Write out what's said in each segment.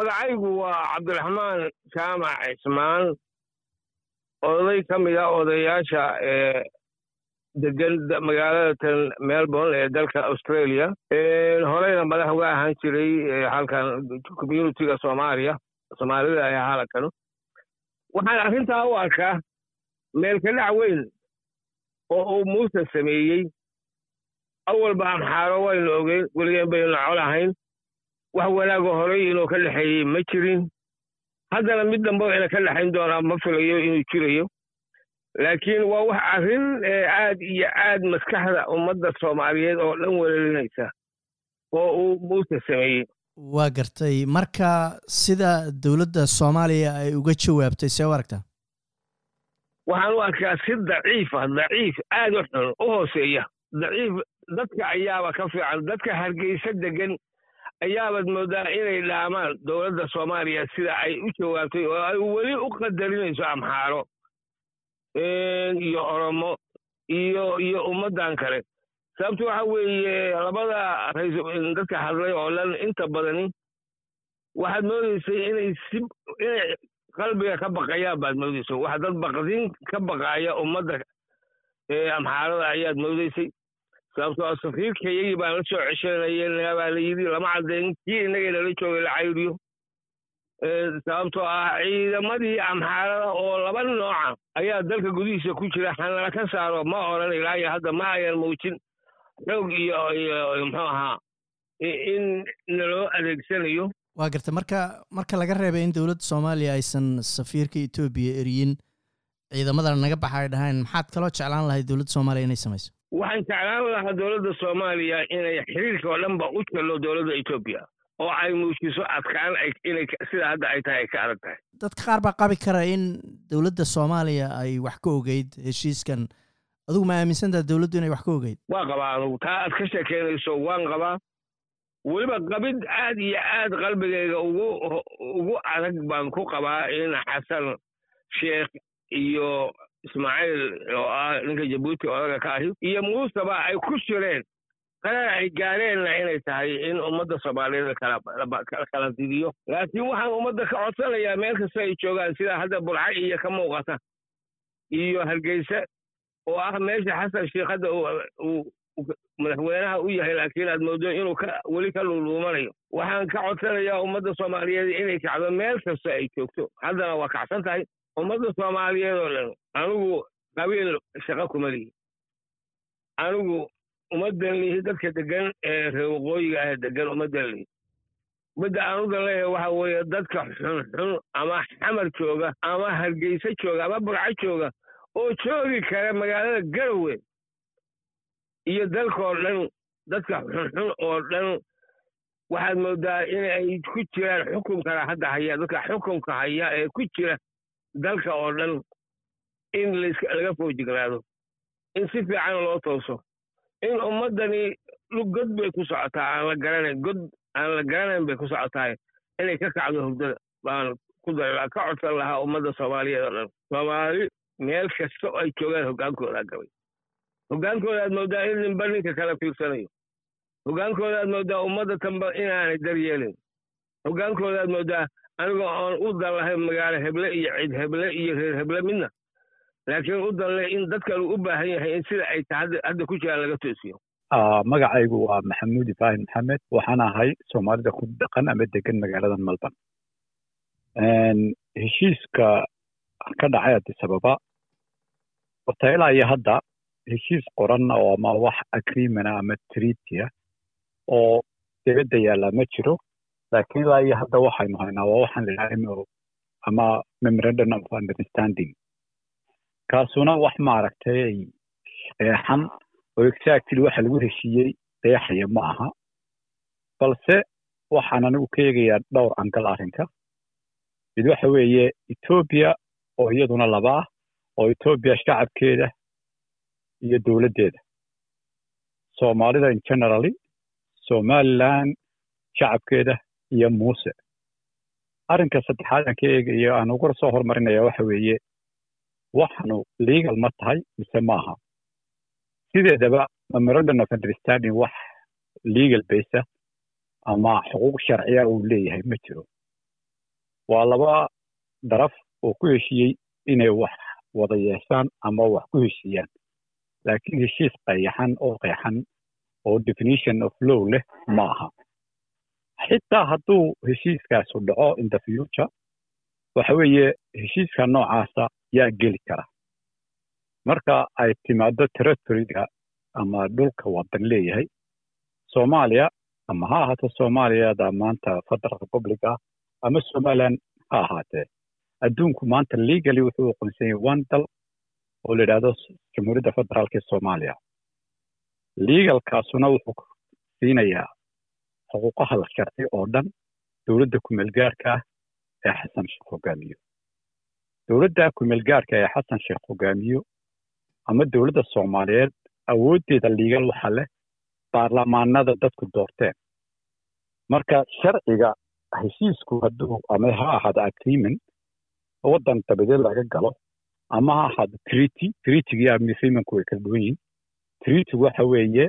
magacaygu waa cabdiraxmaan jaamac cismaan oday ka mid ah odayaasha ee degan magaalada melbourne ee dalka australia. Horeyna madax uga ahaan jiray halkan communitiga soomaaliya soomaalida ee halkan waxaan arrintaa u arkaa meelka dhac weyn oo uu muuse sameeyey. Awalba amxaaro waynu ogeyn weligeen baynu nacol ahayn wax wanaagoo horey inuu ka dhexeeyey ma jirin. Haddana mid dambe ina ka dhexayn doonaa ma filayo inuu jirayo. Laakiin waa wax arrin aad iyo aad maskaxda ummadda soomaaliyeed oo dhan weerarinaysa oo uu muuse sameeyey waa gartay. Marka sida dowladda soomaaliya ay uga jawaabtay see u aragtaa waxaan u arkaa si daciif ah daciif aad u xun u hooseeya. Daciif dadka ayaaba ka fiican dadka hargeysa degan ayaabaad moodaa inay dhaamaan dowladda soomaaliya sida ay u jawaabtay oo ay weli u qadarinayso amxaaro iyo oromo iyo iyo ummaddan kale. Sababto waxa weeye labada dadka hadlay oo dhan inta badani waxaad moodaysay inay si inay qalbiga ka baqayaan baad moodaysa wax dad baqdin ka baqaaya ummadda amxaarada ayaad moodaysay sababtoo a safiirkayagii baan la soo ceshanaya baa la yidhi lama caddayn kii innagay nala joogay la cayriyo sababtoo ah ciidamadii amxaarada oo laba nooca ayaa dalka gudihiisa ku jira hanala ka saaro ma odhan ilaa iyo hadda ma ayan muujin xoog iyo iyo muxuu ahaa in naloo adeegsanayo waa garta marka marka laga reebay in dowladda soomaaliya aysan safiirka etoobiya eriyin ciidamadan naga baxa ay dhahayn maxaad kaloo jeclaan lahay dowladda soomaaliya inay samayso waxaan jeclaan lahaa dowladda soomaaliya inay xiriirka oo dhan ba u jallo dowladda etoobiya oo ay muujiso adkaan inay sida hadda ay tahay ay ka adag tahay. Dadka qaar baa qabi kara in dowladda soomaaliya ay wax ka ogeyd heshiiskan. Adigu ma aaminsantaha dowladdu inay wax ka ogeyd? Waa qabaa anugu taa aad ka sheekeynayso waan qabaa weliba qabid aad iyo aad qalbigayga ugu ugu adag baan ku qabaa in xasan sheekh iyo ismaaciil oo ah ninka jabuuti odaga ka ahi iyo muuseba ay ku jireen qarar ay gaareenna inay tahay in ummadda soomaaliyeed kala didiyo laakiin waxaan ummadda ka codsanayaa meel kasta ay joogaan sida hadda burca iyo ka muuqata iyo hargeysa oo ah meesha xasan sheekh hadda uu madaxweynaha u yahay laakiin aad moodo inuu ka weli ka luuluumanayo waxaan ka codsanayaa ummadda soomaaliyeed inay kacdo meel kasta ay joogto. Haddana waa kacsan tahay ummadda soomaaliyeed oo dhan anigu qabiil shaqo kuma lihi. Anigu ummaddan lihi dadka degan ee reer waqooyiga ah degan ummaddan lihi. Midda aan udan leeyahay waxa weeye dadka xunxun ama xamar jooga ama hargeysa jooga ama burco jooga oo joogi kara magaalada garowe iyo dalkoo dhan dadka xunxun oo dhan waxaad moodaa inay ku jiraan xukunkana hadda haya dadka xukunka haya ee ku jira dalka oo dhan in laga foojignaado in si fiican loo tooso in ummaddani god bay ku socotaa aan la garanayn god aan la garanayn bay ku socotahay inay ka kacdo hurdada baan ku dara ka codsan lahaa ummadda soomaaliyeed oo dhan. Soomaali meel kasta oo ay joogaan hoggaankoodaa gabay hoggaankooda aad moodaa in ninba ninka kala fiirsanayo. Hoggaankooda aad moodaa ummadda tanba inaanay daryeelin hoggaankooda aad moodaa anigoo oon u dan magaalo heble iyo cid heble iyo reer heble midna. Laakiin u danle in dadkan uu u baahan yahay in sida ay tahay hadda ku jiraan laga toosiyo. Magacaygu waa maxamuud ibraahim maxamed waxaan ahay soomaalida ku dhaqan ama degan magaalada melbourne heshiiska ka dhacay adisababa horta ilaa iyo hadda heshiis qoran oo ama wax agreementa ama treaty ah oo dibadda yaalla ma jiro. Laakiin ilaa iyo hadda waxaynu haynaa waa waxaan la idhaha ama memorandum of understanding. Kaasuna wax maaragtay qeexan oo exactly waxa lagu heshiiyey qeexaya ma aha. Balse waxaan anigu ka eegayaa dhowr angal arrinka mid waxa weeye etoobiya oo iyaduna laba ah oo etoobiya shacabkeeda iyo dowladdeeda soomaalida in generally somaliland shacabkeeda iyo muuse arrinka saddexaad aan ka eegayo aan uga soo hormarinaya waxa weeye waxanu legal ma tahay mise maaha sideedaba memorandum of understanding wax legal basa ama xuquuq sharciya uu leeyahay ma jiro waa laba daraf oo ku heshiiyey inay wax wada yeeshaan ama wax ku heshiiyaan laakiin heshiis qayaxan oo qeexan oo definition of law leh ma aha xitaa hadduu heshiiskaasu dhaco in the future waxa weeye heshiiska noocaasa yaa geli kara. Marka ay timaado territoryga ama dhulka wadan leeyahay soomaaliya ama ha ahaato soomaaliyada maanta federal republic ah ama somaliland ha ahaatee adduunku maanta legally wuxuu aqoonsan one dal oo yidhahdo jamhuuriyadda federaalka ee soomaaliya legalkaasuna wuxuu siinayaa xuquuqaha la sharci oo dhan dowladda kumeelgaarka ah ee xasan sheekh hogaamiyo dowladda kumeelgaarka ee xasan sheekh hogaamiyo ama dowladda soomaaliyeed awooddeeda liigal waxa leh baarlamaanada dadku doorteen marka sharciga heshiisku hadduu ama ha ahaado agreement waddan dabadeed laga galo ama ha ahaado treaty treatyga iyo agreementku way kala duwan yihiin treatygu waxa weeye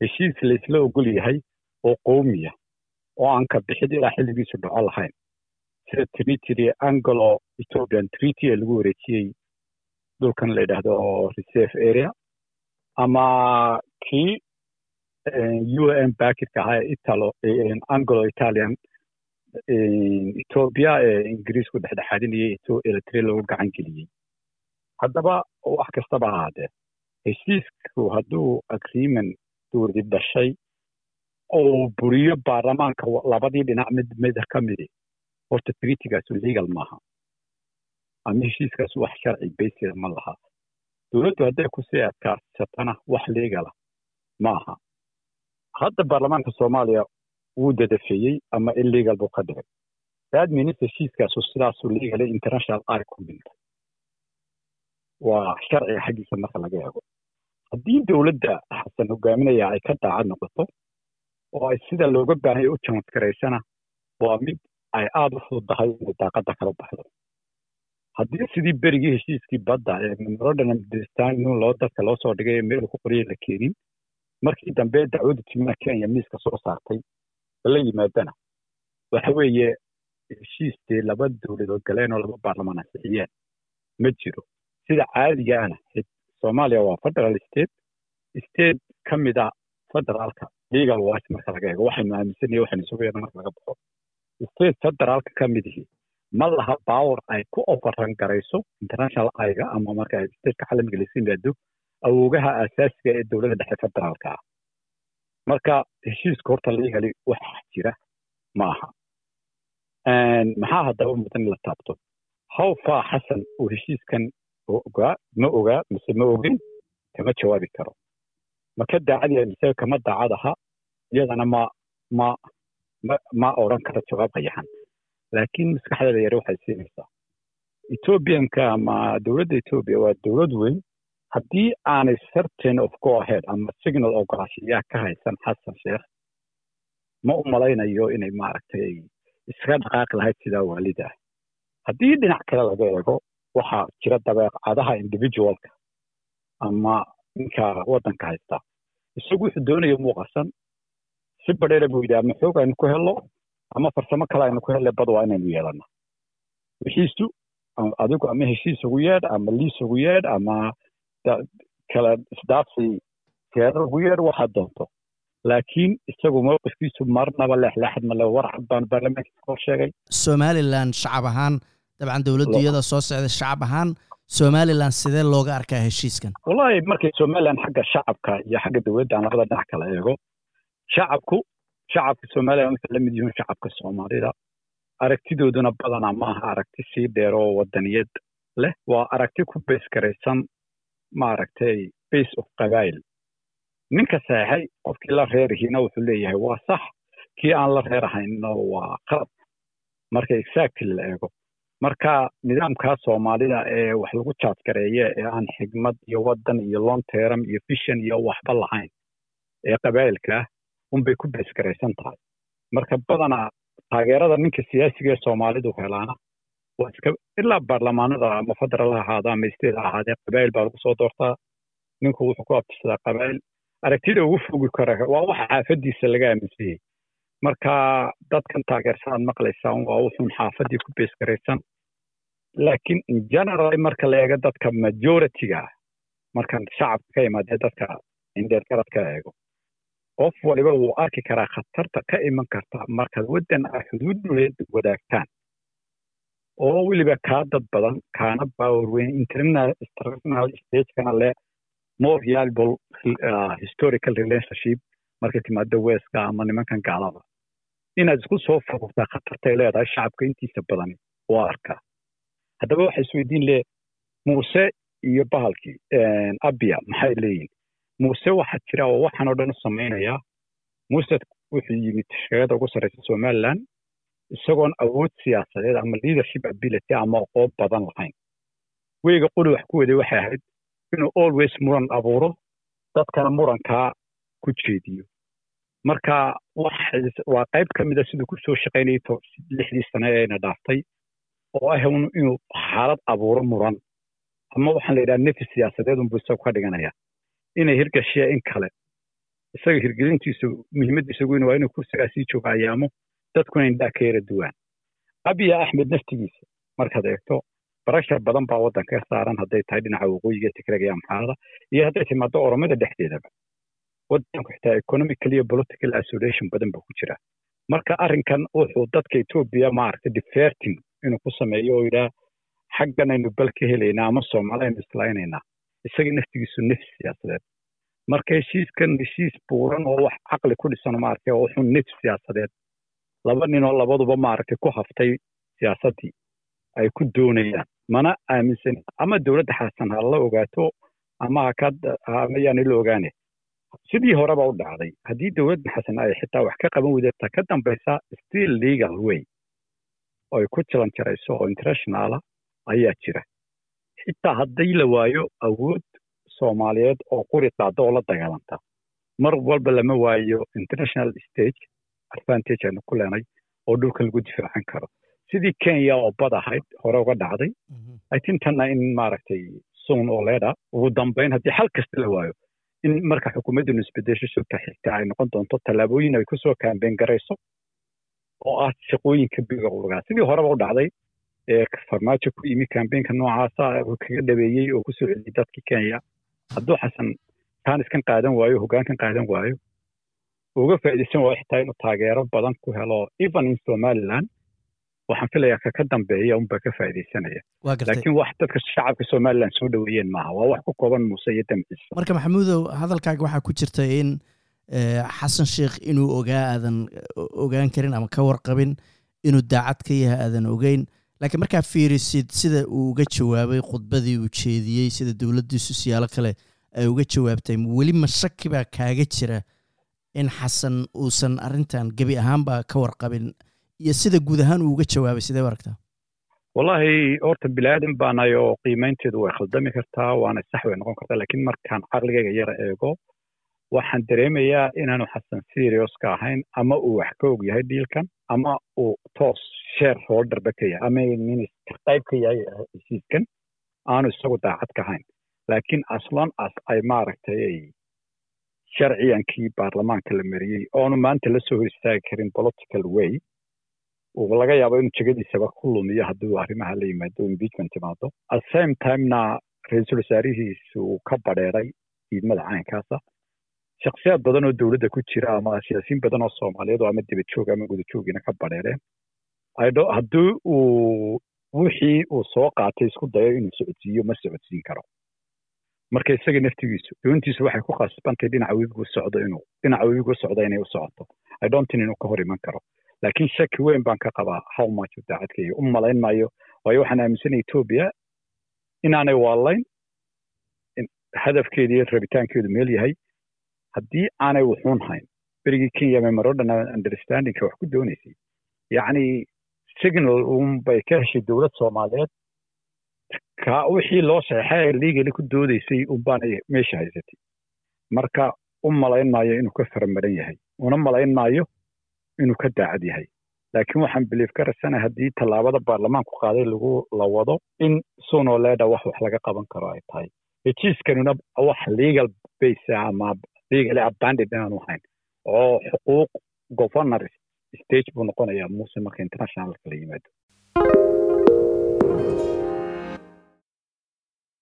heshiis laysla ogol yahay oo qowmiya oo aan ka bixid ilaa xilligiisu dhaco lahayn sida treaty anglo ethiopian treaty ee lagu wareejiyey dhulkan la yidhaahdo reserve area ama kii u n bakitka ahaa ee italo anglo italian ethiopia ee ingiriisku dhexdhexaadinayay eritrea lagu gacan geliyey haddaba wax kastaba ahaadee heshiisku hadduu agreement dowladi dhashay oo buriyo baarlamaanka labadii dhinac mid mid ka midi horta treatigaasu legal maaha ama heshiiskaasu wax sharci basida ma laha dowladdu hadday ku sii adkaarsatana wax legala ma aha hadda baarlamaanka soomaaliya wuu dadafeeyey ama illegal buu ka dhigay that means heshiiskaasu sidaasu legal international arg ku waa sharciga xaggiisa marka laga eego. Haddii dowladda xasan hogaaminaya ay ka daacad noqoto oo ay sida looga baahanya u jamadgaraysana waa mid ay aada u fududahay inay daaqadda kala baxdo. Haddii sidii berigii heshiiskii badda ee memorandum understanding loo dadka loo soo dhigay ee meel ku qoriyay la keenin markii dambe dacwadda timaha kenya miiska soo saartay lala yimaadana. Waxa weeye heshiistee laba dowladood galeen oo laba baarlamaan ansixiyeen ma jiro sida caadigaana soomaaliya waa federal state. State ka mid a federaalka legal wise marka laga eego waxaynu aaminsanaya waxaynu isugu yeedha marka laga baxo. State federaalka ka mid ihi ma laha power ay ku ofaran garayso international aiga ama marka stateka caalamiga laysu yimaado awoogaha asaasiga ee dowladda dhexe federaalka ah. Marka heshiiska horta legally wax jira ma aha. Maxaa haddaba mudan la taabto? How far xasan uu heshiiskan ogaa ma ogaa mise ma ogin kama jawaabi karo. Ma ka daacad mise kama daacad aha iyadana ma ma ma ma odhan karo jawaab qayaxan laakiin maskaxdeeda yare waxay siinaysaa ethoobianka ama dowladda ethoobia waa dowlad weyn. Haddii aanay certain of go ahead ama signal ogolaashiyaa ka haysan xasan sheekh ma u malaynayo inay maaragtay iskaga dhaqaaqi lahayd sidaa waalida. Ah haddii dhinac kale laga eego waxaa jira dabeecadaha individualka ama ninka waddanka haysta. Isagu wuxuu doonaya muuqasan si badheera buu yidhi ama xoog aynu ku helno ama farsamo kale aynu ku helle bad waa inaynu yeelana wixiisu adigu ama heshiis ugu yeedh ama liis ugu yeedh ama kala isdaafsi seerar ugu yeedh waxaad doonto. Laakiin isagu mowqifkiisu marnaba leexleexad male war cad baan baarlamaanka hor sheegay. Somalilan shacab ahaan dabcan dowladdu iyada soo socda shacab ahaan somalilan sidee looga arkaa heshiiskan? Wallahi markay somalilan xagga shacabka iyo xagga dowladda aan labada dhinac kala eego shacabku shacabka somalilan waxay la mid yihiin shacabka soomaalida aragtidooduna badanaa ma aha aragti sii dheer oo wadaniyad leh. Waa aragti ku beesgaraysan maaragtay base of qabail ninka saxeixay qofkii la reerihiina wuxuu leeyahay waa sax kii aan la reerahayno waa qalab. Marka exactly la eego marka nidaamkaa soomaalida ee wax lagu jaadgareeye ee aan xigmad iyo waddan iyo long term iyo vision iyo waxba lahayn ee qabaa'ilka ah unbay ku beesgaraysan tahay. Marka badanaa taageerada ninka siyaasiga ee soomaalidu helaana waa iska ilaa baarlamaanada ama federal ha ahaada ama state ha ahaadee qabaa'il baa lagu soo doortaa. Ninku wuxuu ku abtirsadaa qabaa'il aragtida ugu fogi kara waa waxa xaafadiisa laga aaminsanyay marka dadkan taageersanaad maqlaysaan waa wuxuun xaafadii ku beesgaraysan laakiin in general marka la eego dadka majority-ga markan shacabka ka imaadee dadka indheergaradka eego qof waliba wuu arki karaa khatarta ka iman karta markaad waddan a xuduud dhuleed wadaagtaan. Oo weliba kaa dad badan kaana power weyn international stagekana le more valuable uh, historical relationship markay timaado weska ama nimankan gaalada inaad isku soo fururtaa khatartay leedahay shacabka intiisa badani waa arkaa haddaba waxa isweydiin le muuse iyo bahalkii abia maxay leeyihiin muuse waxaa jira oo waxaan oo dhan u samaynayaa muuse wuxuu yimid shaqada ugu sarreysa somaliland isagoon awood siyaasadeed ama leadership ability ama aqoon badan lahayn. Weyga quri wax ku waday waxay ahayd inuu always muran abuuro dadkana murankaa ku jeediyo marka waa qayb ka mida siduu ku soo shaqaynayay lixdii sane eena dhaaftay oo ah inuu xaalad abuuro muran ama waxaan la yidhaha nefi siyaasadeed unbuu isagu ka dhiganaya inay hirgashiya in kale isaga hirgelintiisu muhiimadiisa weyn waa inuu kursigaa sii ayaamo dadkuna indhaa ka yara duwaan abiya axmed naftigiisa markaad eegto barashar badan baa waddanka ka saaran hadday tahay dhinaca waqooyiga tigrega iyo amxaarada iyo hadday timaado oromada dhexdeedaba waddanku xitaa economical iyo political isolation badan baa ku jira. Marka arrinkan wuxuu dadka etoobiya maaragtay diverting inuu ku sameeyo oo yidhaah xaggan aynu bal ka helaynaa ama soomaali aynu islaaynayna isaga naftigiisu nefs siyaasadeed. Marka heshiiskan heshiis buuran oo wax caqli ku dhisan maaragtay oo wuxuu nefs siyaasadeed. Laba ninoo labaduba maaragtay ku haftay siyaasaddii ay ku doonayaan. Mana aaminsan ama dowladda xasan ha la ogaato ama ama yaani la ogaane sidii horeba u dhacday. Haddii dowladda xasan ay xitaa wax ka qaban weydataa ka dambaysa still legal way oo ay ku jalan jarayso oo internationala ayaa jira. Xitaa haddii la waayo awood soomaaliyeed oo quri qaada oo la dagaalanta. Mar walba lama waayo international stage advantage aynu ku leenay oo dhulka lagu difaacan karo. Sidii kenya oo bad ahayd hore uga dhacday. I think tanna in maaragtay soon oo leeda ugu dambayn haddii xal kasta la waayo in marka xukuumaddanu isbedesho xigta ay noqon doonto tallaabooyin ay ku soo kaambeen garayso oo ah shaqooyinka biga sidii horeba u dhacday ee farmaajo ku yimi kaambeenka noocaasa uu kaga dhabeeyey oo ku soo celiyey dadkii kenya. Hadduu xasan taaniskan qaadan waayo hoggaankan qaadan waayo uga faa'iidaysan waayo xitaa inuu taageero badan ku helo even in somaliland waxaan filayaa ka ka dambeeya unbaa ka faa'iidaysanaya laakiin wax dadka shacabka somaliland soo dhoweeyeen maaha. Waa wax ku kooban muuse iyo damciisa marka maxamuudow hadalkaaga waxaa ku jirta in xasan sheikh inuu ogaa aadan ogaan karin ama ka warqabin inuu daacad ka yahay aadan ogeyn. Laakiin markaa fiirisid sida uu uga jawaabay khudbadii uu jeediyey sida dowladdiisu siyaalo kale ay uga jawaabtay weli ma shaki baa kaaga jira in xasan uusan arrintan gebi ahaanba ka warqabin iyo sida guud ahaan uu uga jawaabay sidee u aragtaa? Wallahi horta bilaadan baanahay oo qiimaynteedu way khaldami kartaa waana sax way noqon kartaa laakiin markaan caqligayga yara eego waxaan dareemayaa inaanu xasan serious ka ahayn ama uu wax ka og yahay dhiilkan ama uu toos share holderba ka yahay ama minister qayb ka yahay heshiiskan aanu isagu daacad ka ahayn. Laakiin aslan as ay maaragtay sharciyankii baarlamaanka la mariyey oonu maanta la soo hor istaagi karin political way laga yaabo inuu jegadiisaba ku lumiyo haddii arrimaha la yimaado impeachment timaado. At same timena ra'iisul wasaarihiisu uu ka badheeray diidmada caynkaasa. Shaksiyaad badan oo dowladda ku jira ama siyaasiyiin badan oo soomaaliyeed oo ama dibadjoog ama gudajoogina ka badheereen haddii uu wixii uu soo qaatay isku dayo inuu socodsiiyo ma socodsiin karo. Marka isaga naftigiisu doontiisu waxay ku khasbantay dhinaca webigu socdo inuu dhinaca webigu socdo inay u socoto. I don't think inuu ka hor iman karo laakiin shaki weyn baan ka qabaa how much daacadkeeyo u malayn maayo waayo waxaan aaminsanaya etoobiya inaanay waalayn hadafkeeda iyo rabitaankeedu meel yahay haddii aanay wuxuun hayn berigii kenya memorandum understandingka wax ku doonaysay yacni signal unbay ka heshay dowlad soomaaliyeed ka wixii loo saxeexay legally ku doodaysay unbaanay meesha haysatay marka u malayn maayo inuu ka faramaran yahay una malayn maayo inuu ka daacad yahay. Laakiin waxaan biliif ka rasanay haddii tallaabada baarlamaanku qaaday lagu la wado in sunoo leedha wax wax laga qaban karo ay tahay. Heshiiskanuna wax legal base ama legally abandoned inaanu hayn oo xuquuq governors stage buu noqonayaa muuse marka internationalka la yimaado